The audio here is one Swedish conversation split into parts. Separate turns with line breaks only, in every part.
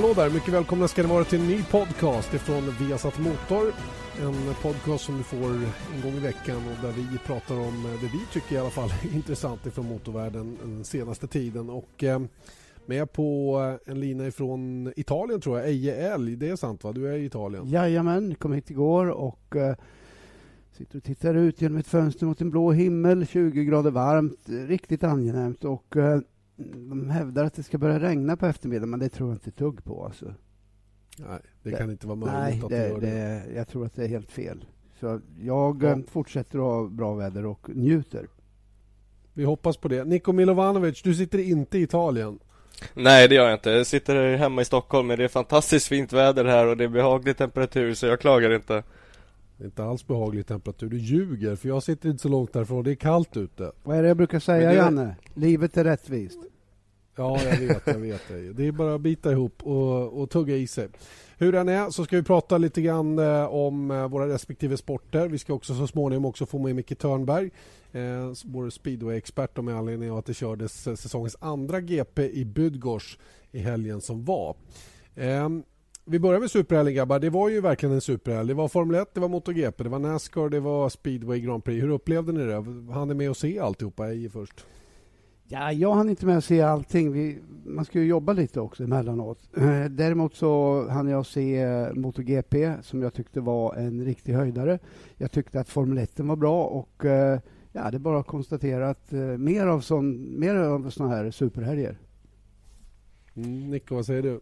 Hallå där, mycket välkomna ska ni vara till en ny podcast ifrån Viasat Motor. En podcast som du får en gång i veckan och där vi pratar om det vi tycker i alla fall är intressant ifrån motorvärlden den senaste tiden. Och eh, med på en lina ifrån Italien tror jag, Eje Älg. Det är sant va? Du är i Italien?
Jajamän, kom hit igår och eh, sitter och tittar ut genom ett fönster mot en blå himmel, 20 grader varmt, riktigt angenämt och eh, de hävdar att det ska börja regna på eftermiddagen, men det tror jag inte ett dugg på. Alltså.
Nej, det, det kan inte vara möjligt
nej,
att
det,
det gör det.
det. Jag tror att det är helt fel. Så jag ja. fortsätter att ha bra väder och njuter.
Vi hoppas på det. Niko Milovanovic, du sitter inte i Italien.
Nej, det gör jag inte. Jag sitter hemma i Stockholm, men det är fantastiskt fint väder här och det är behaglig temperatur, så jag klagar inte.
Det är inte alls behaglig temperatur. Du ljuger, för jag sitter inte så långt därifrån. Det är kallt ute.
Vad är det jag brukar säga, det... Janne? Livet är rättvist.
Ja, jag vet, jag vet det. Det är bara att bita ihop och, och tugga i sig. Hur den är så ska vi prata lite grann eh, om eh, våra respektive sporter. Vi ska också så småningom också få med Micke Törnberg, eh, vår speedway-expert med anledning av att det kördes eh, säsongens andra GP i Bydgoszcz i helgen som var. Eh, vi börjar med superhelgen grabbar. Det var ju verkligen en superhelg. Det var Formel 1, det var MotoGP, det var Nascar, det var speedway Grand Prix. Hur upplevde ni det? Han är med och se alltihopa i först?
Ja, jag hann inte med att se allting. Vi, man ska ju jobba lite också emellanåt. Eh, däremot så hann jag se MotoGP som jag tyckte var en riktig höjdare. Jag tyckte att Formel 1 var bra och eh, ja, det är bara att konstatera att eh, mer av, sån, mer av såna här superhelger.
Mm, Nico, vad säger du?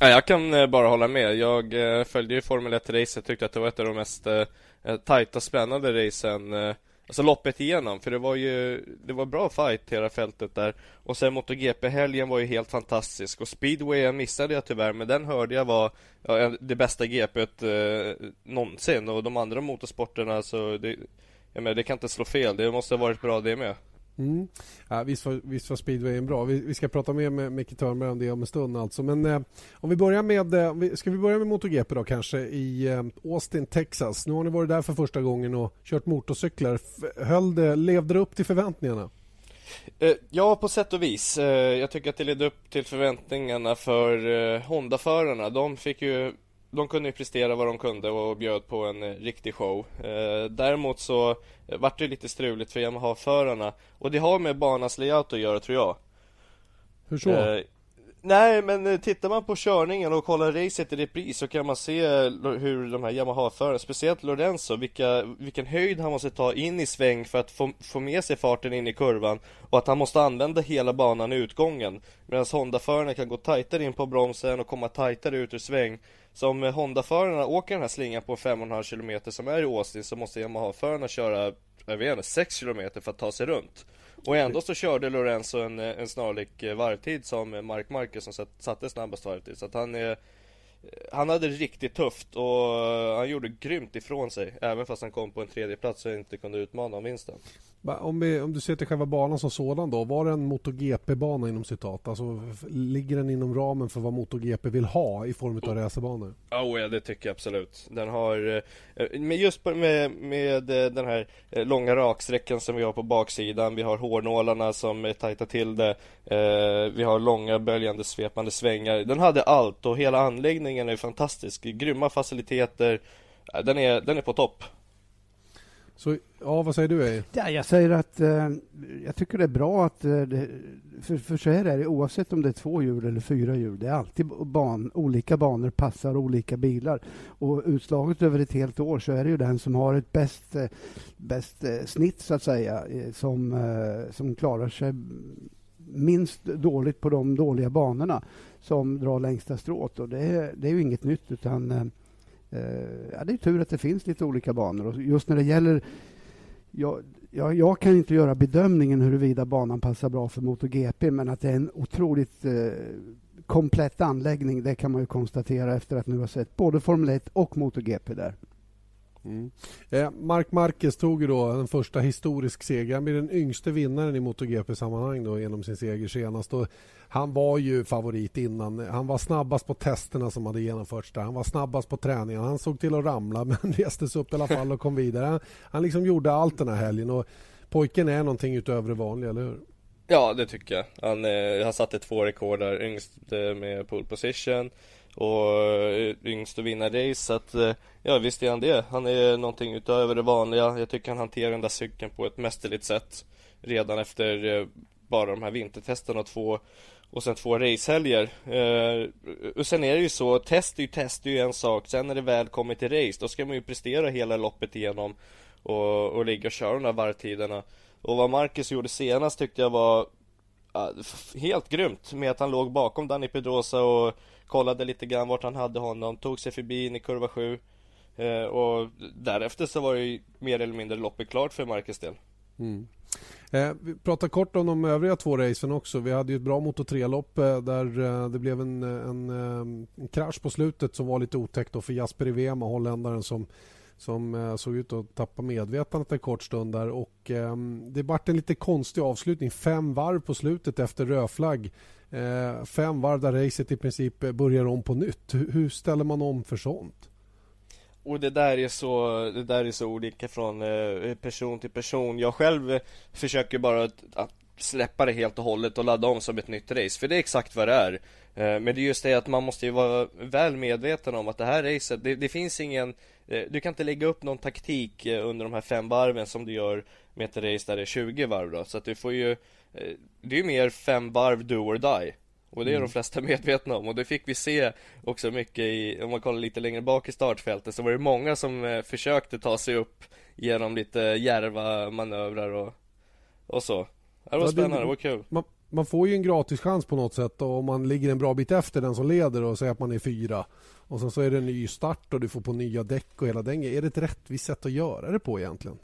Ja, jag kan bara hålla med. Jag följde ju Formel 1-racet, tyckte att det var ett av de mest tajta, spännande racen Alltså loppet igenom, för det var ju Det var bra fight hela fältet där. Och sen MotoGP-helgen var ju helt fantastisk. Och speedwayen missade jag tyvärr Men den hörde jag var ja, det bästa GPet eh, någonsin. Och de andra motorsporterna så det, jag menar, det kan inte slå fel. Det måste ha varit bra det med.
Mm. Ja, visst, var, visst var speedwayen bra. Vi, vi ska prata mer med Micke Törnberg om det om en stund. Alltså. Men eh, om vi börjar med eh, ska vi börja med MotoGP då kanske i eh, Austin, Texas. Nu har ni varit där för första gången och kört motorcyklar. Höll det, levde det upp till förväntningarna?
Eh, ja, på sätt och vis. Eh, jag tycker att det ledde upp till förväntningarna för eh, Honda-förarna. De fick ju de kunde ju prestera vad de kunde och bjöd på en eh, riktig show. Eh, däremot så eh, vart det lite struligt för Yamaha-förarna och det har med banans layout att göra tror jag.
Hur så? Eh,
nej, men eh, tittar man på körningen och kollar racet i repris så kan man se eh, hur de här Yamaha-förarna, speciellt Lorenzo, vilka, vilken höjd han måste ta in i sväng för att få, få med sig farten in i kurvan och att han måste använda hela banan i utgången. Medan Honda-förarna kan gå tajtare in på bromsen och komma tajtare ut ur sväng. Så om eh, Honda-förarna åker den här slingan på 5,5 km som är i Austin så måste Yamaha-förarna köra, jag vet inte, 6 km för att ta sig runt. Och ändå så körde Lorenzo en, eh, en snarlik eh, varvtid som Mark Marquez som satte snabbast varvtid. Så att han är eh, han hade det riktigt tufft och han gjorde grymt ifrån sig Även fast han kom på en tredje plats och inte kunde utmana om vinsten
om, vi, om du ser till själva banan som sådan då, var det en MotoGP-bana inom citat? Alltså, ligger den inom ramen för vad MotoGP vill ha i form av racerbanor?
Oh ja, det tycker jag absolut. Den har, eh, eh, men just med, med eh, den här långa raksträckan som vi har på baksidan, vi har hårnålarna som tajtar till det, vi har långa böljande svepande svängar. Den hade allt och hela anläggningen är fantastisk. Grymma faciliteter. Den är, den är på topp.
Så, ja, vad säger du? Ej?
Ja, jag säger att eh, jag tycker det är bra att... Eh, det, för, för så här är det, oavsett om det är två hjul eller fyra hjul. Det är alltid ban, olika banor passar olika bilar. Och utslaget över ett helt år så är det ju den som har ett bäst, eh, bäst eh, snitt, så att säga, eh, som, eh, som klarar sig minst dåligt på de dåliga banorna som drar längsta strået. Och det, det är ju inget nytt, utan Eh, Eh, ja, det är tur att det finns lite olika banor. Och just när det gäller... Jag, jag, jag, kan inte göra bedömningen huruvida banan passar bra för MotoGP men att det är en otroligt eh, komplett anläggning det kan man ju konstatera efter att nu ha sett både Formel 1 och MotoGP där.
Mm. Eh, Mark Marquez tog ju då en första historisk seger. Han blir den yngste vinnaren i MotoGP-sammanhang då genom sin seger senast. Och han var ju favorit innan. Han var snabbast på testerna som hade genomförts där. Han var snabbast på träningen. Han såg till att ramla men reste sig upp i alla fall och kom vidare. Han, han liksom gjorde allt den här helgen och pojken är någonting utöver det vanliga, eller hur?
Ja, det tycker jag. Han, eh, han satte två rekord där, yngst med pole position och eh, yngst att vinna race. Så att, eh, ja, visst är han det. Han är någonting utöver det vanliga. Jag tycker han hanterar den där cykeln på ett mästerligt sätt redan efter eh, bara de här vintertesterna och två och sen två racehelger. Eh, och sen är det ju så, test är ju test, är ju en sak. Sen när det väl kommer till race, då ska man ju prestera hela loppet igenom och, och ligga och köra de där varvtiderna. Och vad Marcus gjorde senast tyckte jag var helt grymt med att han låg bakom Danny Pedrosa och kollade lite grann vart han hade honom, tog sig förbi in i kurva 7 eh, och därefter så var det ju mer eller mindre loppet klart för Marcus del.
Mm. Eh, vi pratar kort om de övriga två racen också. Vi hade ju ett bra Moto 3-lopp eh, där eh, det blev en, en, eh, en, krasch på slutet som var lite otäckt för Jasper Ivema, holländaren som som eh, såg ut att tappa medvetandet en kort stund där och eh, det vart en lite konstig avslutning. Fem varv på slutet efter rödflagg. Eh, fem varv där racet i princip börjar om på nytt. Hur, hur ställer man om för sånt?
Och det där är så, det där är så olika från eh, person till person. Jag själv försöker bara att, att, släppa det helt och hållet och ladda om som ett nytt race. För det är exakt vad det är. Eh, men det är just det att man måste ju vara väl medveten om att det här racet, det, det finns ingen du kan inte lägga upp någon taktik under de här fem varven som du gör med ett race där det är 20 varv då. Så att du får ju Det är ju mer fem varv do or die och det är mm. de flesta medvetna om och det fick vi se också mycket i, om man kollar lite längre bak i startfältet så var det många som eh, försökte ta sig upp genom lite järva manövrar och, och så. Det var ja, spännande, det var kul.
Man, man, får ju en gratis chans på något sätt och om man ligger en bra bit efter den som leder och säger att man är fyra och sen så är det en ny start och du får på nya däck och hela den Är det ett rättvist sätt att göra det på egentligen?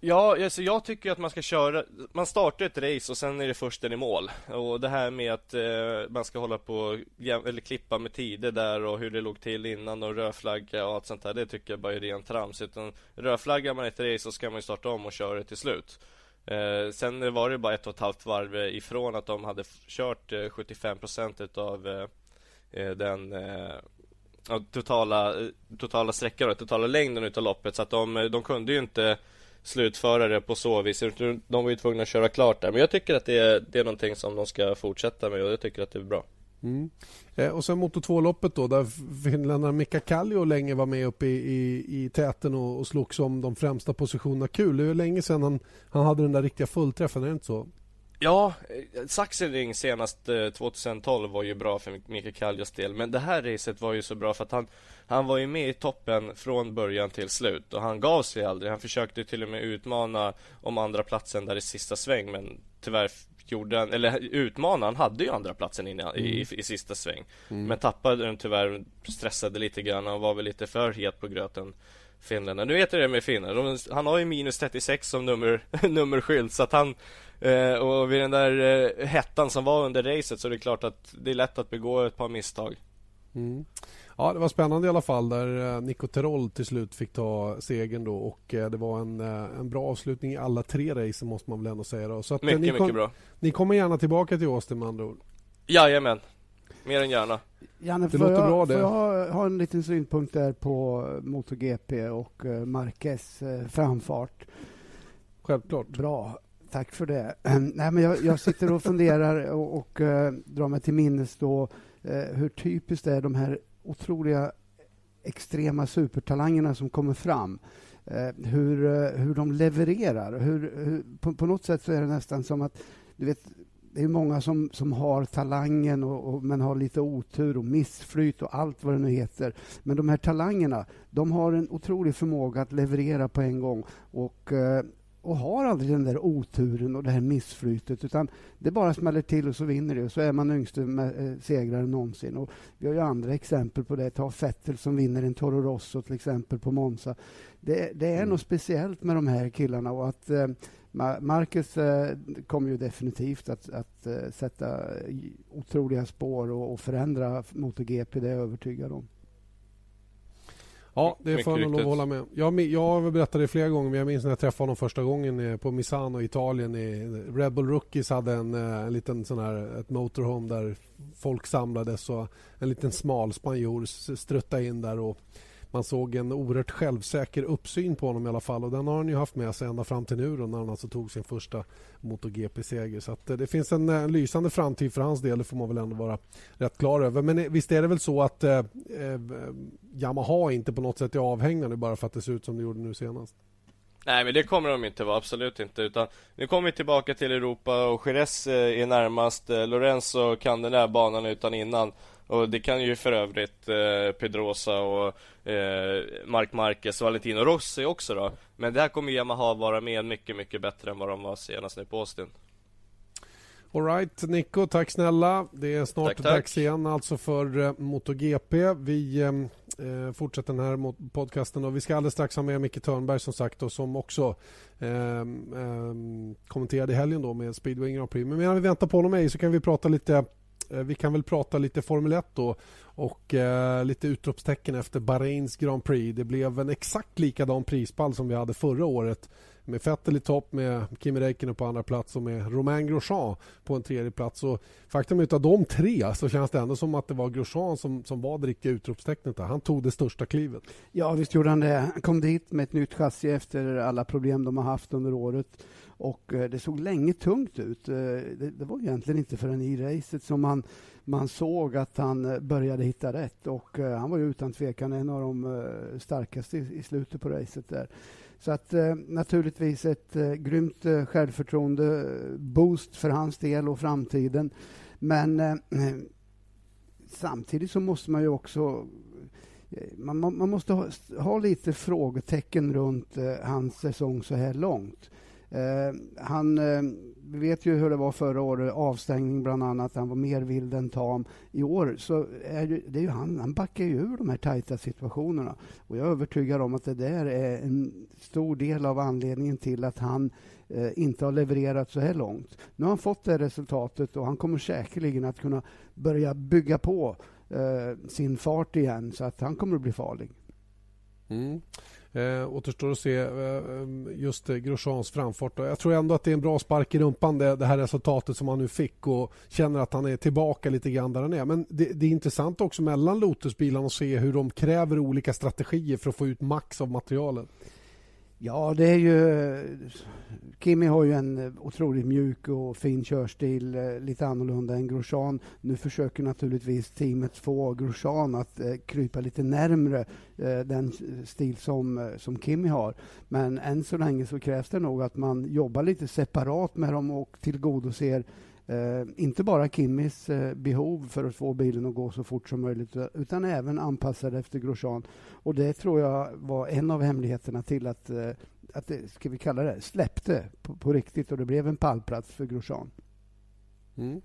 Ja, alltså jag tycker att man ska köra, man startar ett race och sen är det försten i mål. Och det här med att eh, man ska hålla på, eller klippa med tider där och hur det låg till innan och rödflagga och allt sånt där, det tycker jag bara är rent trams. Utan rödflaggar man ett race så ska man ju starta om och köra det till slut. Eh, sen var det bara ett och ett halvt varv ifrån att de hade kört eh, 75% utav eh Eh, den eh, totala, eh, totala sträckan, totala längden utav loppet. Så att de, eh, de kunde ju inte slutföra det på så vis. De var ju tvungna att köra klart där. Men jag tycker att det är, det är någonting som de ska fortsätta med och jag tycker att det är bra.
Mm. Eh, och sen Moto 2-loppet då där finländaren Mika Kallio länge var med uppe i, i, i täten och, och slogs om de främsta positionerna. Kul, det är länge sedan han, han hade den där riktiga fullträffen, är det inte så?
Ja, eh, Sachsenring senast 2012 eh, var ju bra för Mika Kallios del Men det här racet var ju så bra för att han Han var ju med i toppen från början till slut och han gav sig aldrig Han försökte till och med utmana om andra platsen där i sista sväng men tyvärr gjorde han, eller utmana, han hade ju andra platsen inne mm. i, i, sista sväng mm. Men tappade den tyvärr, stressade lite grann och var väl lite för het på gröten Finländarna. Nu vet du det med finnar, han har ju minus 36 som nummer, nummerskylt så att han Eh, och vid den där eh, hettan som var under racet så är det klart att det är lätt att begå ett par misstag.
Mm. Ja, det var spännande i alla fall där eh, Nico Terol till slut fick ta segern då och eh, det var en, eh, en bra avslutning i alla tre racen måste man väl ändå säga då.
Så att, mycket,
ni
kom, mycket bra.
Ni kommer gärna tillbaka till Austin med andra ord?
Jajamän, mer än gärna.
Janne, det låter jag, bra det. Får jag ha en liten synpunkt där på MotoGP och Marquez framfart?
Självklart.
Bra. Tack för det. Nej, men jag, jag sitter och funderar och, och uh, drar mig till minnes då, uh, hur typiskt det är de här otroliga extrema supertalangerna som kommer fram. Uh, hur, hur de levererar. Hur, hur, på, på, något sätt så är det nästan som att du vet, det är många som, som har talangen och, och, men har lite otur och missflyt och allt vad det nu heter. Men de här talangerna, de har en otrolig förmåga att leverera på en gång. Och och har aldrig den där oturen och det här missflytet utan det bara smäller till och så vinner det och så är man yngste eh, segrare någonsin. Och vi har ju andra exempel på det. Ta Fettel som vinner en Toro Rosso till exempel på Monza. Det, det är mm. något speciellt med de här killarna och att eh, Marcus eh, kommer ju definitivt att, att eh, sätta otroliga spår och, och förändra MotoGP, det är jag övertygad om.
Ja, det får jag nog hålla med jag, jag har berättat det flera gånger, men jag minns när jag träffade honom första gången på Misano i Italien. I Red Bull Rookies hade en, eh, en liten sån här, ett motorhome där folk samlades och en liten smal spanjor struttade in där och man såg en oerhört självsäker uppsyn på honom i alla fall och den har han ju haft med sig ända fram till nu då, när han alltså tog sin första MotoGP-seger. Så att, eh, det finns en, en, lysande framtid för hans del, det får man väl ändå vara rätt klar över. Men eh, visst är det väl så att eh, Yamaha inte på något sätt är avhängande bara för att det ser ut som det gjorde nu senast?
Nej men det kommer de inte vara, absolut inte utan Nu kommer vi tillbaka till Europa och Jerez är närmast Lorenzo kan den där banan utan innan och det kan ju för övrigt eh, Pedrosa och eh, Mark Marquez och Valentino Rossi också då Men där kommer Yamaha vara med mycket, mycket bättre än vad de var senast nu på Austin
Alright, Nico, tack snälla. Det är snart tack, tack. dags igen alltså för uh, MotoGP. Vi uh, fortsätter den här podcasten och vi ska alldeles strax ha med Micke Törnberg som sagt och som också uh, kommenterade i helgen då med Speedway Grand Prix. Men medan vi väntar på honom så kan vi prata lite Eh, vi kan väl prata lite Formel 1 då och eh, lite utropstecken efter Bahrains Grand Prix. Det blev en exakt likadan prispall som vi hade förra året med Vettel i topp, med Kimi Räikkönen på andra plats och med Romain Grosjean på en tredje plats. Och faktum är att av de tre så känns det ändå som att det var Grosjean som, som var det riktiga utropstecknet. Han tog det största klivet.
Ja, visst gjorde han det. Han kom dit med ett nytt chassi efter alla problem de har haft under året. Och eh, det såg länge tungt ut. Eh, det, det var egentligen inte förrän i racet som man, man såg att han eh, började hitta rätt. Och han var ju utan tvekan en av de starkaste i, i slutet på racet där. Så att eh, naturligtvis ett eh, grymt eh, självförtroende-boost eh, för hans del och framtiden. Men eh, samtidigt så måste man ju också eh, man, man måste ha, ha, lite frågetecken runt eh, hans säsong så här långt. Eh, han eh, vi vet ju hur det var förra året, avstängning bland annat. Han var mer vild än tam. I år så är det, det är ju han, han backar ju ur de här tajta situationerna. Och jag är övertygad om att det där är en stor del av anledningen till att han eh, inte har levererat så här långt. Nu har han fått det resultatet och han kommer säkerligen att kunna börja bygga på eh, sin fart igen så att han kommer att bli farlig.
Mm. Eh, återstår att se eh, ehm, just eh, Grosjeans framfart. Jag tror ändå att det är en bra spark i rumpan det, det här resultatet som han nu fick och känner att han är tillbaka lite grann där han är. Men det, det är intressant också mellan Lotusbilarna att se hur de kräver olika strategier för att få ut max av materialet.
Ja, det är ju... Kimi har ju en eh, otroligt mjuk och fin körstil, eh, lite annorlunda än Grosjean. Nu försöker naturligtvis teamet få Grosjean att eh, krypa lite närmre den stil som, som Kimi har. Men än så länge så krävs det nog att man jobbar lite separat med dem och tillgodoser Eh, inte bara Kimmis eh, behov för att få bilen att gå så fort som möjligt eh, utan även anpassad efter Grosjean. Och det tror jag var en av hemligheterna till att, eh, att det, ska vi kalla det, släppte på, på riktigt och det blev en pallplats för Grosjean.
Mm.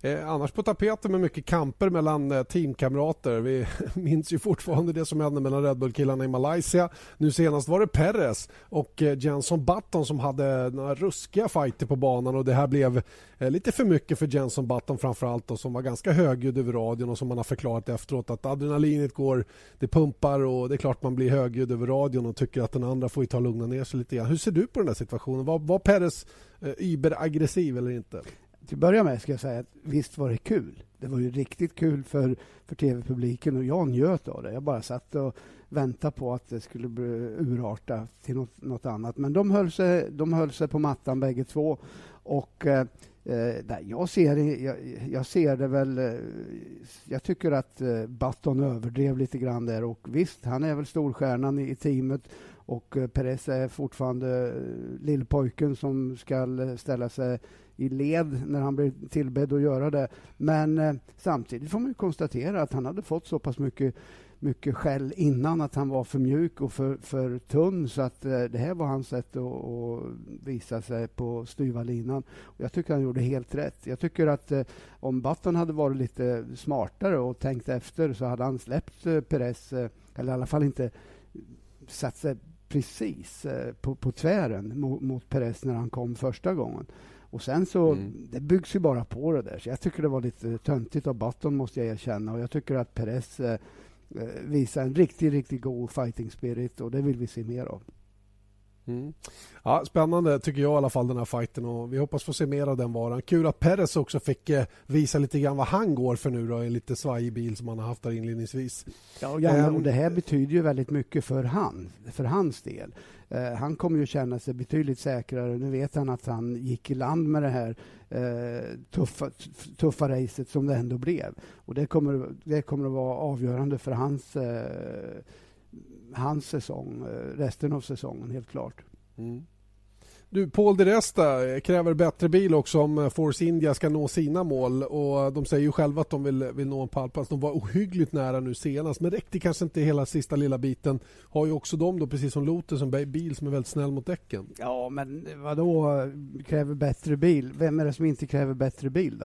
Eh, annars på tapeten med mycket kamper mellan eh, teamkamrater. Vi minns ju fortfarande det som hände mellan Red Bull-killarna i Malaysia. Nu senast var det Perez och eh, Jenson Button som hade några ruskiga fighter på banan och det här blev eh, lite för mycket för Jenson Button framförallt och som var ganska högljudd över radion och som man har förklarat efteråt att adrenalinet går, det pumpar och det är klart man blir högljudd över radion och tycker att den andra får ta lugna ner sig lite grann. Hur ser du på den här situationen? Var, var Perez eh, überaggressiv eller inte?
Till att börja med ska jag säga att visst var det kul. Det var ju riktigt kul för, för tv-publiken och jag njöt av det. Jag bara satt och väntade på att det skulle bli urarta till något, något annat. Men de höll, sig, de höll sig på mattan bägge två. Och eh, eh nej, jag, ser, jag, jag, ser det väl... Eh, jag tycker att eh, Button överdrev lite grann där. Och visst, han är väl storstjärnan i, i teamet. Och eh, Perez är fortfarande lillpojken som ska ställa sig i led när han blev tillbedd att göra det. Men eh, samtidigt får man konstatera att han hade fått så pass mycket mycket skäll innan att han var för mjuk och för, för tunn så att eh, det här var hans sätt att, att visa sig på styva linan. Och jag tycker han gjorde helt rätt. Jag tycker att eh, om Button hade varit lite smartare och tänkt efter så hade han släppt eh, Perez, eh, eller i alla fall inte satt sig precis eh, på, på tvären mot, mot Perez när han kom första gången. Och sen så, mm. det byggs ju bara på det där. Så jag tycker det var lite töntigt av Button måste jag erkänna. Och jag tycker att Perez eh, eh, visar en riktigt, riktigt god fighting spirit och det vill vi se mer av.
Mm. Ja, spännande tycker jag i alla fall den här fighten och vi hoppas få se mer av den varan. Kul att Perez också fick eh, visa lite grann vad han går för nu då i en lite svajig bil som han har haft där inledningsvis.
Ja, och, gärna, och det här betyder ju väldigt mycket för, han, för hans del. Eh, han kommer ju känna sig betydligt säkrare. Nu vet han att han gick i land med det här eh, tuffa, tuffa racet som det ändå blev. Och det kommer, det kommer att vara avgörande för hans eh, hans säsong, eh, resten av säsongen helt klart. Mm.
Du, Paul de Resta kräver bättre bil också om eh, Force India ska nå sina mål. Och eh, De säger ju själva att de vill, eh, vill nå en pallplats. De var ohyggligt nära nu senast, men räckte kanske inte hela sista lilla biten. Har ju också de, då, precis som Lotus, en bil som är väldigt snäll mot däcken.
Ja, men vadå kräver bättre bil? Vem är det som inte kräver bättre bil? Då?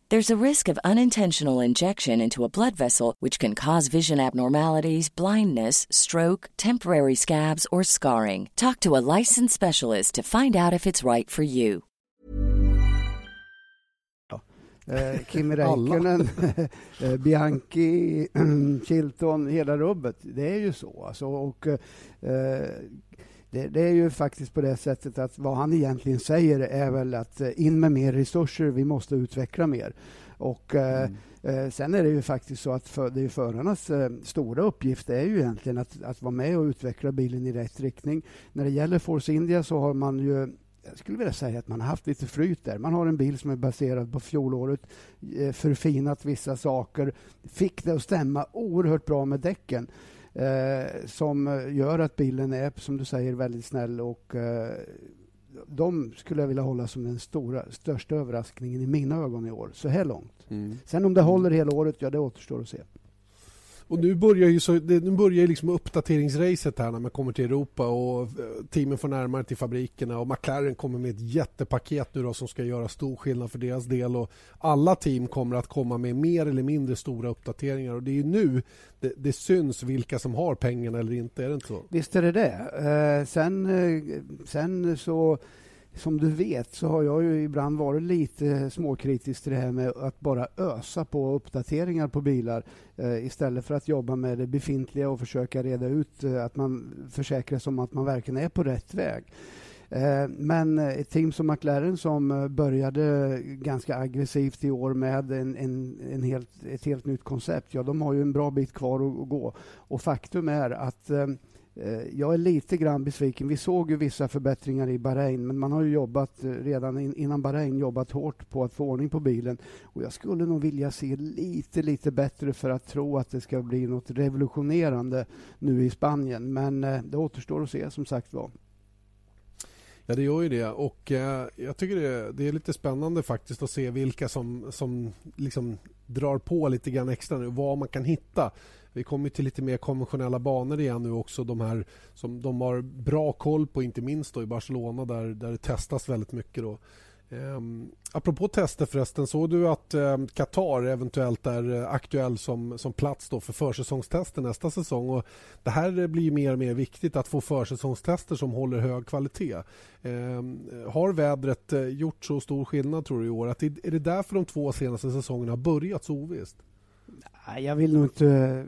There's a risk of unintentional injection into a blood vessel, which can cause vision abnormalities, blindness, stroke, temporary scabs, or scarring. Talk to a licensed specialist to find out if it's right for you.
Eh, Kimi Räikkönen, eh, Bianchi, Chilton, hela rubbet. Det är ju så. Alltså, och, eh, det, det, är ju faktiskt på det sättet att vad han egentligen säger är väl att eh, in med mer resurser, vi måste utveckla mer. Och, eh, mm. eh, sen är det ju faktiskt så att för, det är förarnas eh, stora uppgift är ju egentligen att, att vara med och utveckla bilen i rätt riktning. När det gäller Force India så har man ju jag skulle vilja säga att man har haft lite flyt där. Man har en bil som är baserad på fjolåret, eh, förfinat vissa saker, fick det att stämma oerhört bra med däcken eh, som gör att bilen är, som du säger, väldigt snäll och eh, de skulle jag vilja hålla som den stora, största överraskningen i mina ögon i år, så här långt. Mm. Sen om det håller hela året, ja det återstår att se.
Och nu börjar ju så, det, nu börjar liksom uppdateringsracet här när man kommer till Europa och eh, teamen får närmare till fabrikerna och McLaren kommer med ett jättepaket nu då som ska göra stor skillnad för deras del och alla team kommer att komma med mer eller mindre stora uppdateringar och det är nu det, det syns vilka som har pengarna eller inte, är det inte så?
Visst är det det. Eh, sen, eh, sen så som du vet så har jag ju ibland varit lite småkritisk till det här med att bara ösa på uppdateringar på bilar eh, istället för att jobba med det befintliga och försöka reda ut eh, att man försäkrar sig om att man verkligen är på rätt väg. Eh, men eh, ett team som McLaren som eh, började ganska aggressivt i år med en, en, en helt, ett helt nytt koncept, ja, de har ju en bra bit kvar att, att gå. Och faktum är att Eh, Eh, jag är lite grann besviken. Vi såg ju vissa förbättringar i Bahrain, men man har ju jobbat eh, redan innan Bahrain jobbat hårt på att få ordning på bilen. Och jag skulle nog vilja se lite, lite bättre för att tro att det ska bli något revolutionerande nu i Spanien. Men eh, det återstår att se, som sagt var.
Ja, det gör ju det. Och eh, jag tycker det, det, är lite spännande faktiskt att se vilka som, som liksom drar på lite grann extra nu. Vad man kan hitta. Vi kommer till lite mer konventionella banor igen nu också. De här som de har bra koll på, inte minst i Barcelona där, där det testas väldigt mycket. Då. Um, apropå tester förresten, såg du att um, Qatar eventuellt är uh, aktuell som, som plats då för försäsongstester nästa säsong? Och det här blir mer och mer viktigt att få försäsongstester som håller hög kvalitet. Um, har vädret uh, gjort så stor skillnad tror du i år? Att är det därför de två senaste säsongerna har börjat så ovisst?
Jag vill nog inte...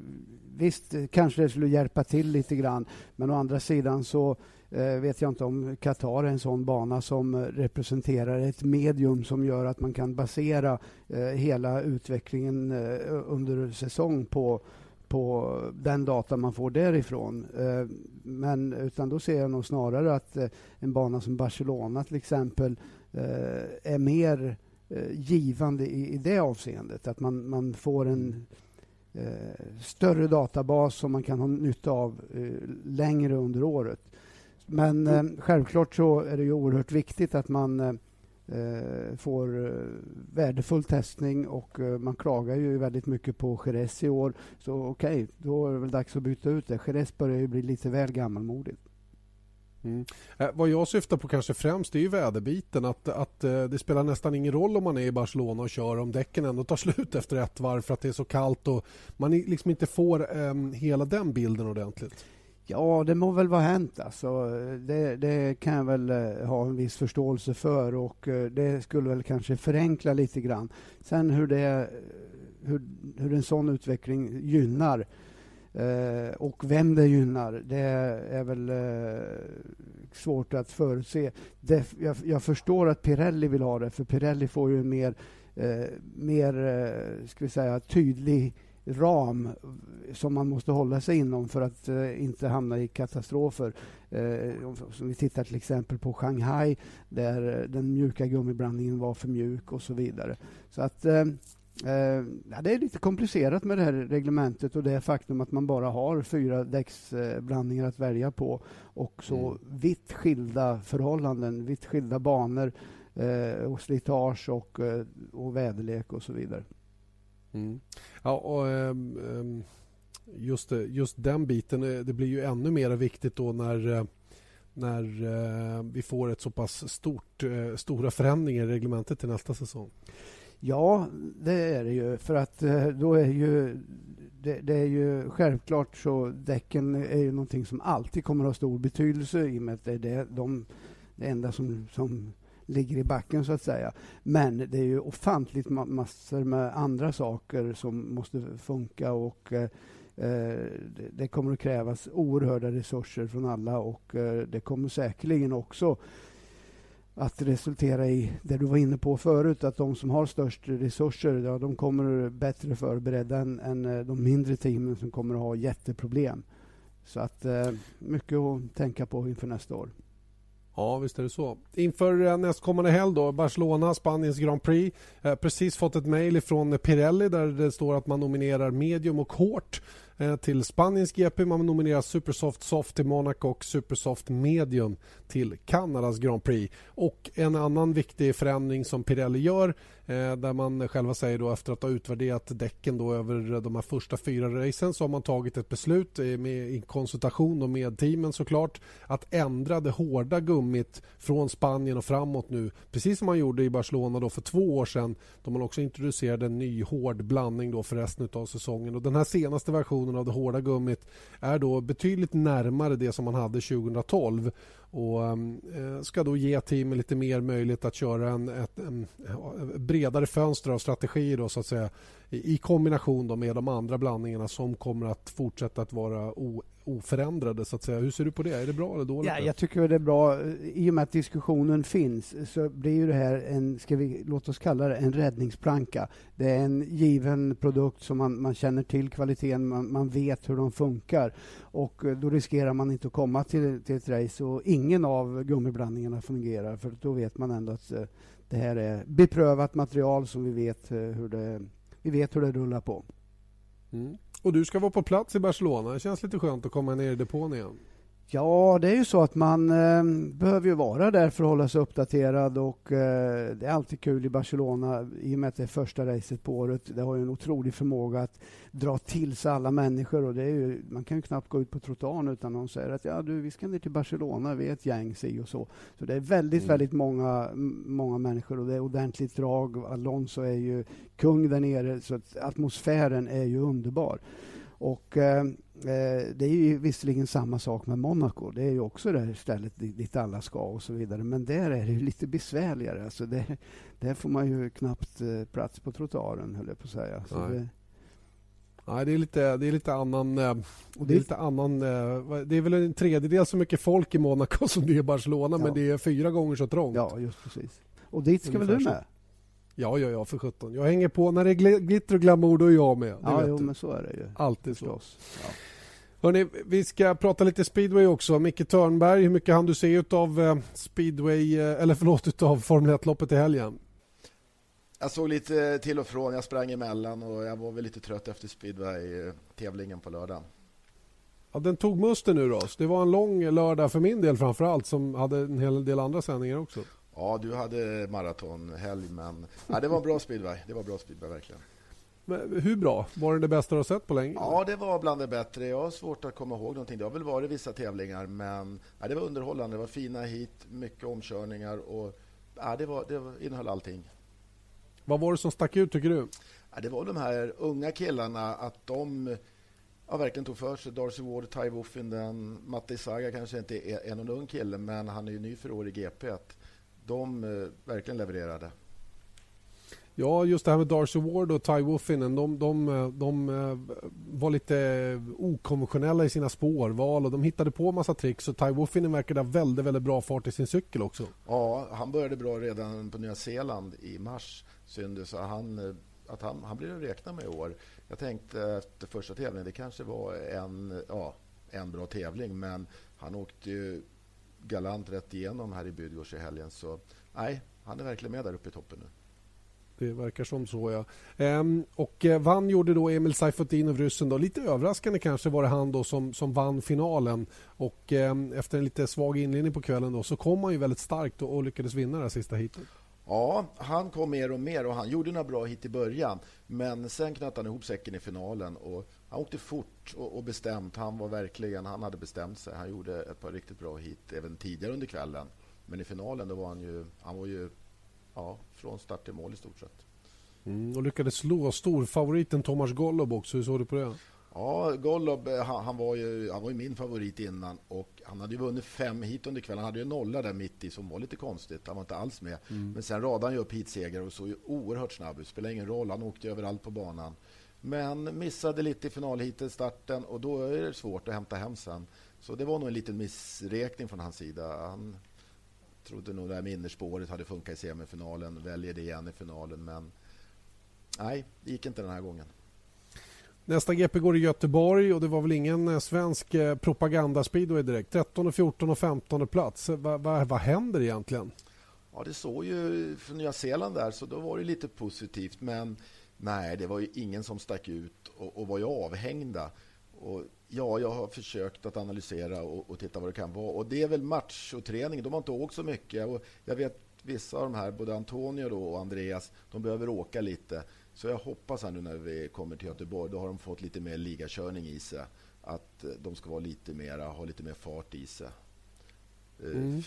Visst, kanske det skulle hjälpa till lite grann, men å andra sidan så eh, vet jag inte om Qatar är en sån bana som representerar ett medium som gör att man kan basera eh, hela utvecklingen eh, under säsong på på den data man får därifrån. Men utan då ser jag nog snarare att en bana som Barcelona till exempel är mer givande i, i det avseendet. Att man, man får en eh, större databas som man kan ha nytta av eh, längre under året. Men eh, självklart så är det ju oerhört viktigt att man eh, eh får eh, värdefull testning och eh, man klagar ju väldigt mycket på Jerez i år. Så okej, okay, då är det väl dags att byta ut det. Jerez börjar ju bli lite väl gammalmodigt.
Mm. Eh, vad jag syftar på kanske främst är ju väderbiten. Att, att eh, det spelar nästan ingen roll om man är i Barcelona och kör om däcken ändå tar slut efter ett varv för att det är så kallt och man liksom inte får eh, hela den bilden ordentligt.
Ja, det må väl vara hänt. Alltså. Det, det, kan jag väl eh, ha en viss förståelse för och eh, det skulle väl kanske förenkla lite grann. Sen hur, det, eh, hur, hur en sån utveckling gynnar eh, och vem det gynnar, det är väl eh, svårt att förutse. Det, jag, jag, förstår att Pirelli vill ha det, för Pirelli får ju en mer, eh, mer eh, ska vi säga, tydlig ram som man måste hålla sig inom för att eh, inte hamna i katastrofer. Eh, om vi tittar till exempel på Shanghai där den mjuka gummiblandningen var för mjuk och så vidare. Så att eh, ja, det är lite komplicerat med det här reglementet och det faktum att man bara har fyra däcksblandningar att välja på och så mm. vitt skilda förhållanden, vitt skilda banor eh, och slitage och, och väderlek och så vidare.
Mm. Ja, och, um, just, just den biten, eh, det blir ju ännu mer viktigt då när eh, när vi får ett så pass stort, stora förändringar i reglementet till nästa säsong?
Ja, det är det ju. För att eh, då är ju det, det, är ju självklart så däcken är ju någonting som alltid kommer att ha stor betydelse i och med att det är det, de, det enda som, som ligger i backen så att säga. Men det är ju ofantligt massor med andra saker som måste funka och eh, eh, det kommer att krävas oerhörda resurser från alla och eh, det kommer säkerligen också att resultera i det du var inne på förut, att de som har störst resurser, ja, de kommer bättre förberedda än, än eh, de mindre teamen som kommer att ha jätteproblem. Så att eh, mycket att tänka på inför nästa år.
Ja, visst är det så. Inför eh, nästkommande helg då, Barcelona, Spaniens Grand Prix. Eh, precis fått ett mejl från Pirelli där det står att man nominerar medium och hårt Eh, till Spaniens GP. Man nominerar Supersoft Soft till Monaco och Supersoft Medium till Kanadas Grand Prix. Och en annan viktig förändring som Pirelli gör eh, där man själva säger då efter att ha utvärderat däcken då över de här första fyra racen så har man tagit ett beslut eh, med, i konsultation med teamen såklart att ändra det hårda gummit från Spanien och framåt nu precis som man gjorde i Barcelona då för två år sedan då man också introducerade en ny hård blandning då för resten av säsongen. Och den här senaste versionen versionen av det hårda gummit är då betydligt närmare det som man hade 2012 och ehm, eh, ska då ge teamen lite mer möjlighet att köra en, ett, en, eh, bredare fönster av strategier då, så att säga, i kombination då med de andra blandningarna som kommer att fortsätta att vara o, oförändrade. Så att säga. Hur ser du på det? Är det bra eller dåligt?
Ja, jag tycker det är bra. I och med att diskussionen finns så blir ju det här en, ska vi låt oss kalla det en räddningsplanka. Det är en given produkt som man, man känner till kvaliteten, man, man vet hur de funkar och eh, då riskerar man inte att komma till, till ett race och ingen av gummiblandningarna fungerar för då vet man ändå att eh, det här är beprövat material som vi vet eh, hur det, vi vet hur det rullar på.
Mm. Och du ska vara på plats i Barcelona. Det känns lite skönt att komma ner i depån igen.
Ja, det är ju så att man eh, behöver ju vara där för att hålla sig uppdaterad och eh, det är alltid kul i Barcelona i och med att det är första racet på året. Det har ju en otrolig förmåga att dra till sig alla människor och det är ju, man kan ju knappt gå ut på trottoaren utan någon säger att ja, du, vi ska ner till Barcelona, vi är ett gäng si och så. Så det är väldigt, mm. väldigt många, många människor och det är ordentligt drag. Alonso är ju kung där nere så atmosfären är ju underbar. Och Eh, det är ju visserligen samma sak med Monaco. Det är ju också det stället dit alla ska och så vidare. Men där är det lite besvärligare. Alltså det, där får man ju knappt eh, plats på trottoaren, höll jag på att säga. Så
det, Nej, det är lite, det är lite annan... Eh, det är, lite annan det är väl en tredjedel så mycket folk i Monaco som det är i Barcelona ja. men det är fyra gånger så trångt.
Ja, just precis. Och dit ska väl du med?
Ja, ja, ja, för sjutton. Jag hänger på. När det är glitter och glamour, då är jag med.
Ja, jo, men så är det ju.
Alltid Förstås. så. Ja. Hörrni, vi ska prata lite speedway också. Micke Törnberg, hur mycket hann du se av eh, speedway, eh, eller förlåt, av Formel 1-loppet i helgen?
jag såg lite till och från. Jag sprang emellan och jag var väl lite trött efter speedway-tävlingen på lördagen.
Ja, den tog musten nu då. Det var en lång lördag för min del framför allt som hade en hel del andra sändningar också.
Ja, du hade maratonhelg, men ja, det var en bra speedway. Det var bra speedway verkligen.
Men hur bra? Var det det bästa du har sett på länge?
Ja, det var bland det bättre. Jag har svårt att komma ihåg någonting. Det har väl varit vissa tävlingar, men ja, det var underhållande. Det var fina hit, mycket omkörningar och ja, det, var, det innehöll allting.
Vad var det som stack ut, tycker du?
Ja, det var de här unga killarna, att de ja, verkligen tog för sig. Darcy Ward, Ty Woffin, den Matti Saga kanske inte är, är någon ung kille, men han är ju ny för år i GP. Att de eh, verkligen levererade.
Ja, just det här med Darcy Ward och Ty Woffinen. De, de, de, eh, var lite okonventionella i sina spårval och de hittade på massa tricks. Och Ty Woffinen verkade ha väldigt, väldigt bra fart i sin cykel också.
Ja, han började bra redan på Nya Zeeland i mars. Synd så han, eh, att han, han blir att räkna med i år. Jag tänkte efter första tävlingen, det kanske var en, ja, en bra tävling, men han åkte ju galant rätt igenom här i Bydgoszcz i helgen. Så nej, han är verkligen med där uppe i toppen nu.
Det verkar som så, ja. Ehm, och eh, vann gjorde då Emil Saifutinov, ryssen. Då. Lite överraskande kanske var det han då som, som vann finalen. Och eh, efter en lite svag inledning på kvällen då, så kom han ju väldigt starkt och, och lyckades vinna det sista hitet.
Ja, han kom mer och mer och han gjorde några bra hit i början. Men sen knöt han ihop säcken i finalen och han åkte fort och, och, bestämt. Han var verkligen, han hade bestämt sig. Han gjorde ett par riktigt bra hit även tidigare under kvällen. Men i finalen då var han ju, han var ju ja, från start till mål i stort sett.
Mm, och lyckades slå storfavoriten Tomas Golob också. Hur såg du på det?
Ja, Golob eh, han, han, var ju, han var ju min favorit innan och han hade ju vunnit fem hit under kvällen. Han hade ju nolla där mitt i som var lite konstigt. Han var inte alls med. Mm. Men sen radade han ju upp hitseger och såg ju oerhört snabb ut. Spelar ingen roll, han åkte överallt på banan. Men missade lite i finalhitet, starten och då är det svårt att hämta hem sen. Så det var nog en liten missräkning från hans sida. Han trodde nog det här med innerspåret hade funkat i semifinalen, väljer det igen i finalen. Men nej, det gick inte den här gången.
Nästa GP går i Göteborg och det var väl ingen eh, svensk eh, propagandaspeedway direkt. 13, 14 och 15 plats. Va, va, vad händer egentligen?
Ja, det såg ju från Nya Zeeland där, så då var det lite positivt. Men nej, det var ju ingen som stack ut och, och var ju avhängda. Och ja, jag har försökt att analysera och, och, titta vad det kan vara. Och det är väl match och träning. De har inte åkt så mycket. Och jag vet vissa av de här, både Antonio och Andreas, de behöver åka lite. Så jag hoppas här nu när vi kommer till Göteborg, då har de fått lite mer ligakörning i sig. Att de ska vara lite mera, ha lite mer fart i sig.
Eh, mm.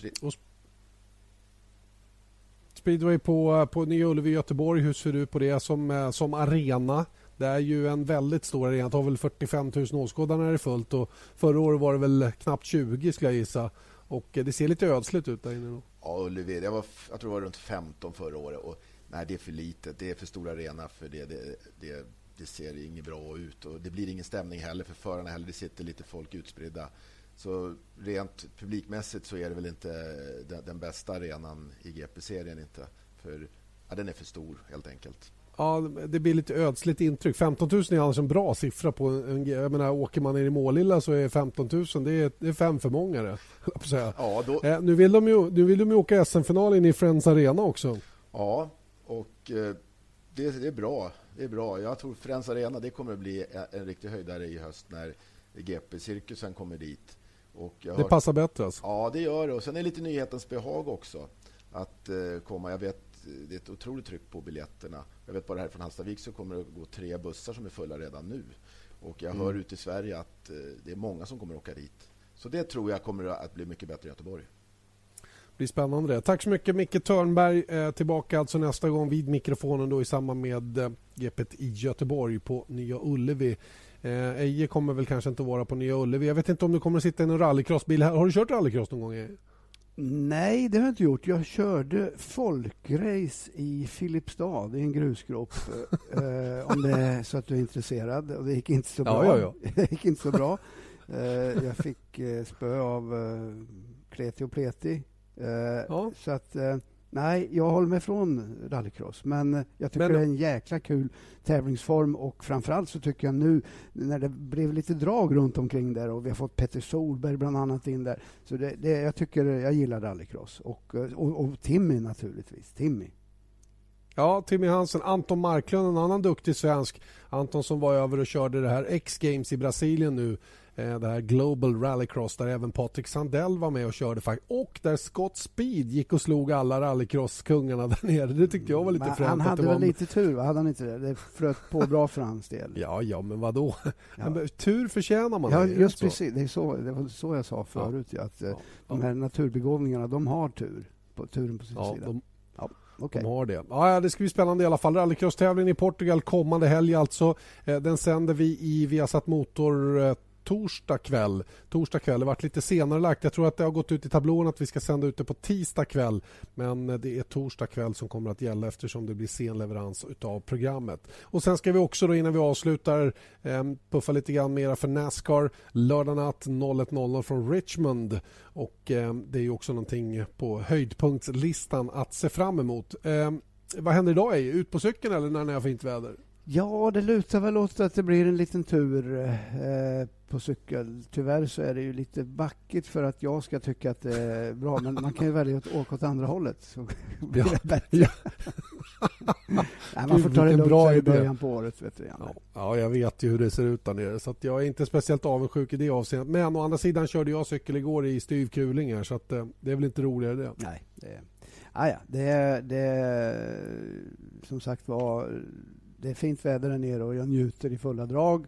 Speedway på, på Nya Ullevi i Göteborg, hur ser du på det som, eh, som arena? Det är ju en väldigt stor arena. Det har väl 45 000 åskådare när det är fullt. Och förra året var det väl knappt 20 skulle jag gissa. Och eh, det ser lite ödsligt ut där inne. Då.
Ja, Ullevi. Jag, var, jag tror det var runt 15 förra året. Och nej, det är för litet. Det är för stor arena för det. Det, det, det ser inget bra ut. Och det blir ingen stämning heller för förarna heller. Det sitter lite folk utspridda. Så rent publikmässigt så är det väl inte den, den bästa arenan i GP-serien. inte. För ja, Den är för stor, helt enkelt.
Ja, det blir lite ödsligt intryck. 15 000 är annars en bra siffra. på en, jag menar, Åker man ner i Målilla så är 15 000 det är, det är fem för många. Det, ja, då... eh, nu, vill de ju, nu vill de ju åka SM-finalen i Friends Arena också.
Ja, och eh, det, det, är bra. Det är bra. Jag tror Friends Arena det kommer att bli en, en riktig höjdare i höst när GP-cirkusen kommer dit.
Det hört... passar bättre alltså.
Ja, det gör det. Och sen är det lite nyhetens behag också. Att eh, komma. Jag vet det är ett otroligt tryck på biljetterna. Jag vet bara här från Hallstavik så kommer det gå tre bussar som är fulla redan nu. Och jag hör mm. ute i Sverige att eh, det är många som kommer att åka dit. Så det tror jag kommer att bli mycket bättre i Göteborg.
Det blir spännande det. Tack så mycket Micke Törnberg. Eh, tillbaka alltså nästa gång vid mikrofonen då i samband med eh, GPet i Göteborg på Nya Ullevi. Eh, Eje kommer väl kanske inte vara på Nya Ullevi. Jag vet inte om du kommer att sitta i en rallycrossbil. Har du kört rallycross någon gång?
Nej, det har jag inte gjort. Jag körde folkrace i Filipstad i en grusgrop. eh, om det är så att du är intresserad. Och det gick inte så bra.
Ja, ja,
ja. det gick inte så bra. Eh, jag fick eh, spö av eh, Kreti och Pleti. Eh. Så att eh, Nej, jag håller mig från rallycross. Men jag tycker men, det är en jäkla kul tävlingsform och framförallt så tycker jag nu när det blev lite drag runt omkring där och vi har fått Petter Solberg bland annat in där. Så det, det jag tycker jag gillar rallycross och, och, och Timmy naturligtvis. Timmy.
Ja, Timmy Hansen. Anton Marklund, en annan duktig svensk. Anton som var över och körde det här X-Games i Brasilien nu det här Global Rallycross där även Patrik Sandell var med och körde och där Scott Speed gick och slog alla rallycross-kungarna där nere. Det tyckte jag var lite fränt.
Han hade väl lite tur, hade han inte det? Det flöt på bra för hans del.
Ja, ja, men vadå? Ja. tur förtjänar man.
Ja, just precis. Det, är så, det var så jag sa förut. Ja. Att eh, ja. de här naturbegåvningarna, de har tur. På, turen på sin ja, sida. De... Ja. Okay. De har det. Ja, det ska bli spännande i alla fall. Rallycross-tävlingen i Portugal kommande helg alltså. Eh, den sänder vi i Viasat Motor torsdag kväll. Torsdag kväll. Det varit lite senare lagt. Jag tror att det har gått ut i tablån att vi ska sända ut det på tisdag kväll. Men eh, det är torsdag kväll som kommer att gälla eftersom det blir sen leverans av programmet. Och Sen ska vi också då innan vi avslutar ehm, puffa lite grann mera för Nascar. Lördag natt 01.00 från Richmond. Och ehm, Det är också någonting på höjdpunktslistan att se fram emot. Ehm, vad händer idag? Ut på cykeln eller när ni har fint väder? Ja, det lutar väl åt att det blir en liten tur eh, på cykel. Tyvärr så är det ju lite backigt för att jag ska tycka att det är bra, men man kan ju välja att åka åt andra hållet. Så blir det bättre. Ja. Nej, man får ta det lugnt i början på året. Vet du,
ja. ja, jag vet ju hur det ser ut där nere, så jag är inte speciellt avundsjuk i det avseendet. Men å andra sidan körde jag cykel igår i styv kuling så att, eh, det är väl inte roligare det.
Nej, det, ah, ja, det, det som sagt var det är fint väder där nere och jag njuter i fulla drag.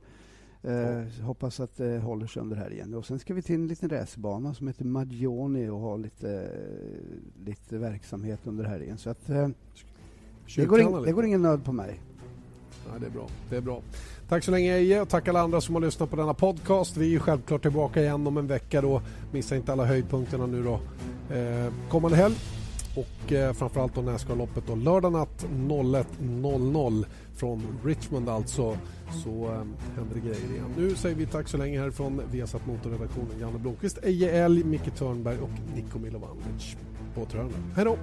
Eh, hoppas att det håller sig under här igen. Och sen ska vi till en liten racerbana som heter Magioni och ha lite, lite verksamhet under här igen. Så att, eh, det, går in, det går ingen nöd på mig.
Ja, det, är bra. det är bra. Tack så länge Eje och tack alla andra som har lyssnat på denna podcast. Vi är självklart tillbaka igen om en vecka. Då. Missa inte alla höjdpunkterna nu då. Eh, kommande helg och eh, framförallt då Nascar-loppet då lördag natt 01.00 från Richmond alltså så eh, händer det grejer igen. Nu säger vi tack så länge härifrån Viasat Motorredaktionen Janne Blomqvist, Eje Elg, Micke Törnberg och Niko Milovanovic. På återhörande. Hej då!